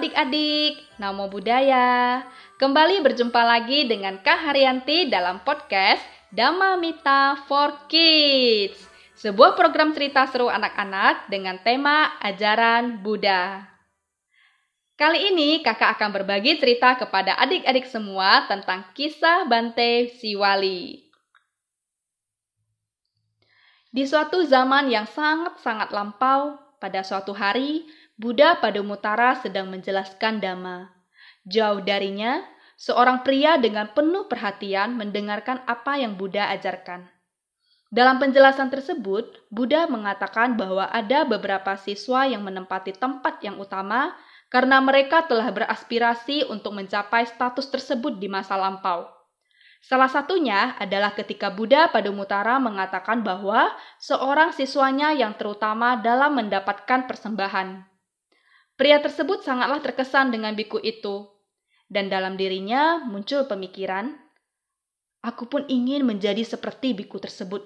adik-adik, Namo Buddhaya. Kembali berjumpa lagi dengan Kak Haryanti dalam podcast Dhamma Mita for Kids. Sebuah program cerita seru anak-anak dengan tema ajaran Buddha. Kali ini kakak akan berbagi cerita kepada adik-adik semua tentang kisah Bante Siwali. Di suatu zaman yang sangat-sangat lampau, pada suatu hari, Buddha Padumutara sedang menjelaskan Dhamma. Jauh darinya, seorang pria dengan penuh perhatian mendengarkan apa yang Buddha ajarkan. Dalam penjelasan tersebut, Buddha mengatakan bahwa ada beberapa siswa yang menempati tempat yang utama karena mereka telah beraspirasi untuk mencapai status tersebut di masa lampau. Salah satunya adalah ketika Buddha Padumutara mengatakan bahwa seorang siswanya yang terutama dalam mendapatkan persembahan. Pria tersebut sangatlah terkesan dengan biku itu, dan dalam dirinya muncul pemikiran, "Aku pun ingin menjadi seperti biku tersebut."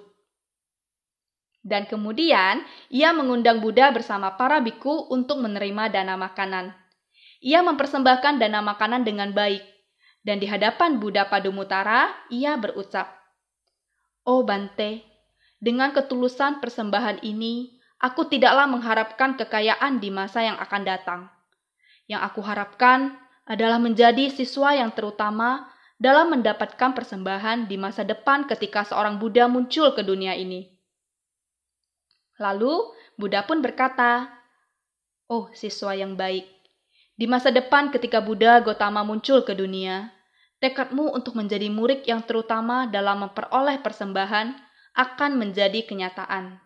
Dan kemudian ia mengundang Buddha bersama para biku untuk menerima dana makanan. Ia mempersembahkan dana makanan dengan baik, dan di hadapan Buddha Padumutara ia berucap, "Oh Bante, dengan ketulusan persembahan ini, Aku tidaklah mengharapkan kekayaan di masa yang akan datang. Yang aku harapkan adalah menjadi siswa yang terutama dalam mendapatkan persembahan di masa depan ketika seorang Buddha muncul ke dunia ini. Lalu Buddha pun berkata, "Oh, siswa yang baik, di masa depan ketika Buddha Gotama muncul ke dunia, tekadmu untuk menjadi murid yang terutama dalam memperoleh persembahan akan menjadi kenyataan."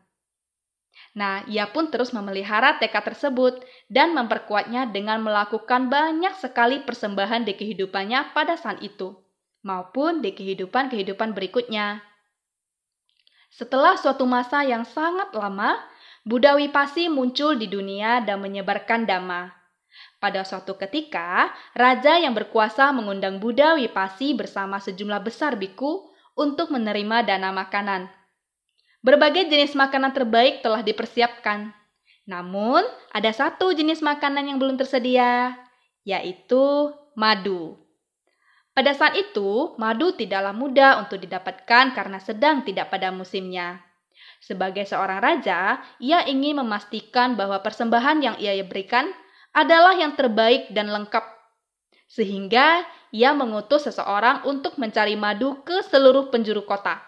Nah, ia pun terus memelihara tekad tersebut dan memperkuatnya dengan melakukan banyak sekali persembahan di kehidupannya pada saat itu, maupun di kehidupan-kehidupan berikutnya. Setelah suatu masa yang sangat lama, Buddha Wipasi muncul di dunia dan menyebarkan dhamma. Pada suatu ketika, raja yang berkuasa mengundang Buddha Wipasi bersama sejumlah besar biku untuk menerima dana makanan. Berbagai jenis makanan terbaik telah dipersiapkan. Namun, ada satu jenis makanan yang belum tersedia, yaitu madu. Pada saat itu, madu tidaklah mudah untuk didapatkan karena sedang tidak pada musimnya. Sebagai seorang raja, ia ingin memastikan bahwa persembahan yang ia berikan adalah yang terbaik dan lengkap. Sehingga ia mengutus seseorang untuk mencari madu ke seluruh penjuru kota.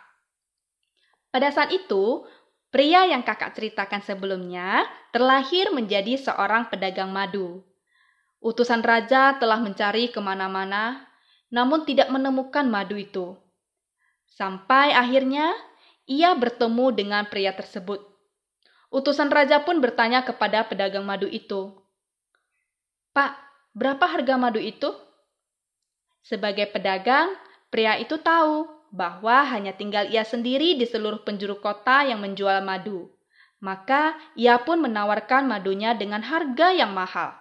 Pada saat itu, pria yang kakak ceritakan sebelumnya terlahir menjadi seorang pedagang madu. Utusan raja telah mencari ke mana-mana, namun tidak menemukan madu itu. Sampai akhirnya ia bertemu dengan pria tersebut. Utusan raja pun bertanya kepada pedagang madu itu, "Pak, berapa harga madu itu?" Sebagai pedagang, pria itu tahu bahwa hanya tinggal ia sendiri di seluruh penjuru kota yang menjual madu. Maka ia pun menawarkan madunya dengan harga yang mahal.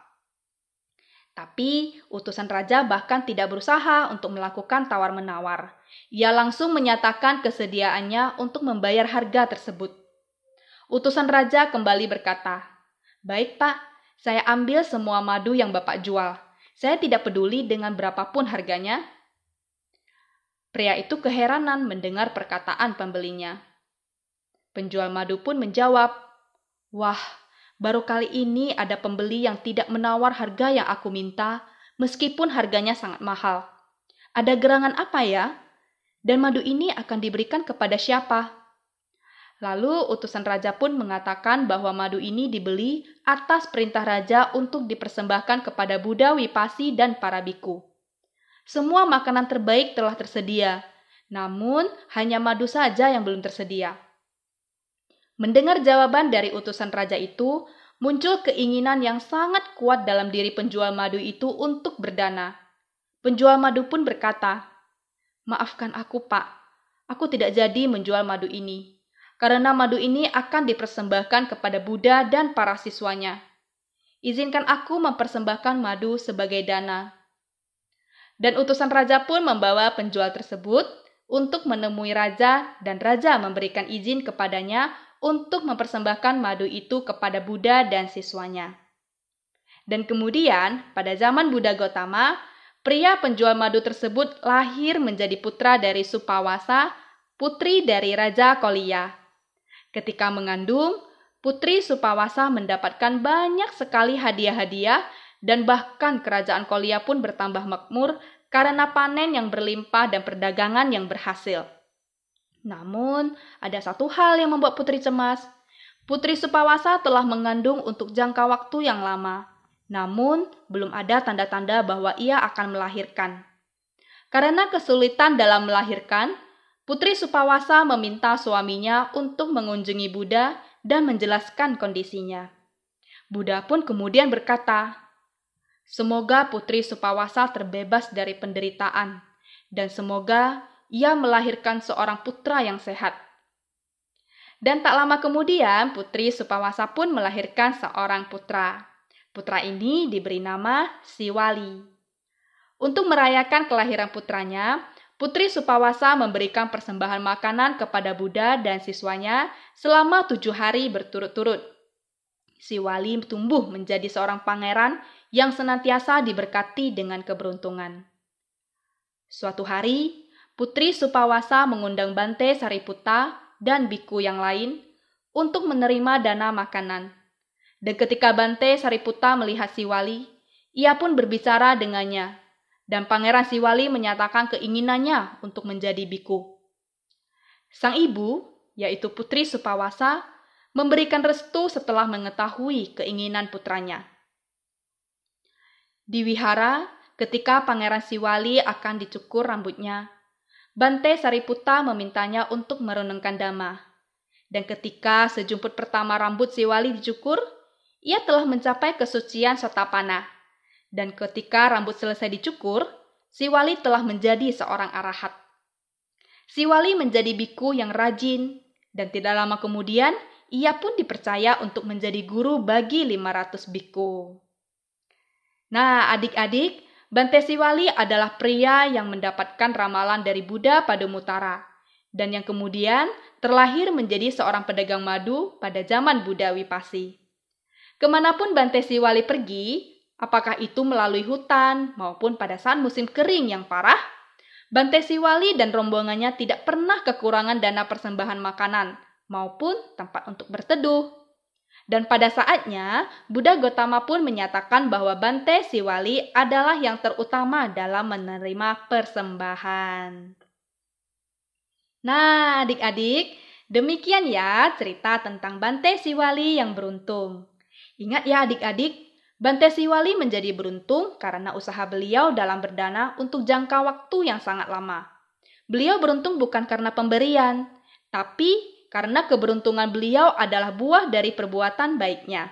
Tapi utusan raja bahkan tidak berusaha untuk melakukan tawar-menawar. Ia langsung menyatakan kesediaannya untuk membayar harga tersebut. Utusan raja kembali berkata, "Baik, Pak, saya ambil semua madu yang Bapak jual. Saya tidak peduli dengan berapapun harganya, Pria itu keheranan mendengar perkataan pembelinya. Penjual madu pun menjawab, "Wah, baru kali ini ada pembeli yang tidak menawar harga yang aku minta, meskipun harganya sangat mahal. Ada gerangan apa ya? Dan madu ini akan diberikan kepada siapa?" Lalu utusan raja pun mengatakan bahwa madu ini dibeli atas perintah raja untuk dipersembahkan kepada Buddha Wipasi dan para biku. Semua makanan terbaik telah tersedia, namun hanya madu saja yang belum tersedia. Mendengar jawaban dari utusan raja itu, muncul keinginan yang sangat kuat dalam diri penjual madu itu untuk berdana. Penjual madu pun berkata, "Maafkan aku, Pak. Aku tidak jadi menjual madu ini, karena madu ini akan dipersembahkan kepada Buddha dan para siswanya. Izinkan aku mempersembahkan madu sebagai dana." Dan utusan raja pun membawa penjual tersebut untuk menemui raja dan raja memberikan izin kepadanya untuk mempersembahkan madu itu kepada Buddha dan siswanya. Dan kemudian, pada zaman Buddha Gotama, pria penjual madu tersebut lahir menjadi putra dari Supawasa, putri dari Raja Kolia. Ketika mengandung, Putri Supawasa mendapatkan banyak sekali hadiah-hadiah dan bahkan kerajaan Kolia pun bertambah makmur karena panen yang berlimpah dan perdagangan yang berhasil. Namun, ada satu hal yang membuat Putri cemas. Putri Supawasa telah mengandung untuk jangka waktu yang lama, namun belum ada tanda-tanda bahwa ia akan melahirkan. Karena kesulitan dalam melahirkan, Putri Supawasa meminta suaminya untuk mengunjungi Buddha dan menjelaskan kondisinya. Buddha pun kemudian berkata, Semoga Putri Supawasa terbebas dari penderitaan, dan semoga ia melahirkan seorang putra yang sehat. Dan tak lama kemudian, Putri Supawasa pun melahirkan seorang putra. Putra ini diberi nama Siwali. Untuk merayakan kelahiran putranya, Putri Supawasa memberikan persembahan makanan kepada Buddha dan siswanya selama tujuh hari berturut-turut. Si wali tumbuh menjadi seorang pangeran yang senantiasa diberkati dengan keberuntungan. Suatu hari, Putri Supawasa mengundang Bante Sariputta dan biku yang lain untuk menerima dana makanan. Dan ketika Bante Sariputta melihat si wali, ia pun berbicara dengannya dan Pangeran Siwali menyatakan keinginannya untuk menjadi biku. Sang ibu, yaitu Putri Supawasa, memberikan restu setelah mengetahui keinginan putranya. Di wihara, ketika Pangeran Siwali akan dicukur rambutnya, Bante Sariputa memintanya untuk merenungkan dhamma. Dan ketika sejumput pertama rambut Siwali dicukur, ia telah mencapai kesucian sotapana dan ketika rambut selesai dicukur, si wali telah menjadi seorang arahat. Si wali menjadi biku yang rajin, dan tidak lama kemudian ia pun dipercaya untuk menjadi guru bagi 500 biku. Nah, adik-adik, Bante Siwali adalah pria yang mendapatkan ramalan dari Buddha pada Mutara, dan yang kemudian terlahir menjadi seorang pedagang madu pada zaman Buddha Wipasi. Ke mana pun Bante Siwali pergi, apakah itu melalui hutan maupun pada saat musim kering yang parah, Bante Siwali dan rombongannya tidak pernah kekurangan dana persembahan makanan maupun tempat untuk berteduh. Dan pada saatnya, Buddha Gotama pun menyatakan bahwa Bante Siwali adalah yang terutama dalam menerima persembahan. Nah, adik-adik, demikian ya cerita tentang Bante Siwali yang beruntung. Ingat ya adik-adik, Bante Siwali menjadi beruntung karena usaha beliau dalam berdana untuk jangka waktu yang sangat lama. Beliau beruntung bukan karena pemberian, tapi karena keberuntungan beliau adalah buah dari perbuatan baiknya.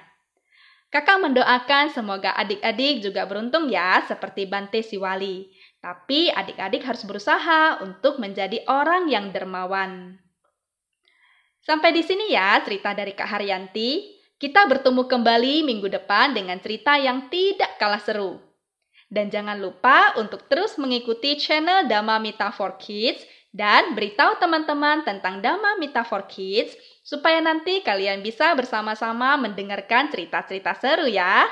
Kakak mendoakan semoga adik-adik juga beruntung ya seperti Bante Siwali. Tapi adik-adik harus berusaha untuk menjadi orang yang dermawan. Sampai di sini ya cerita dari Kak Haryanti. Kita bertemu kembali minggu depan dengan cerita yang tidak kalah seru. Dan jangan lupa untuk terus mengikuti channel Dama Mita for Kids dan beritahu teman-teman tentang Dama Mita for Kids supaya nanti kalian bisa bersama-sama mendengarkan cerita-cerita seru ya.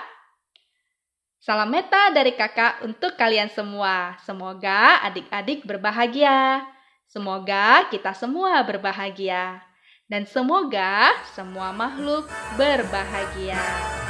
Salam meta dari kakak untuk kalian semua. Semoga adik-adik berbahagia. Semoga kita semua berbahagia dan semoga semua makhluk berbahagia.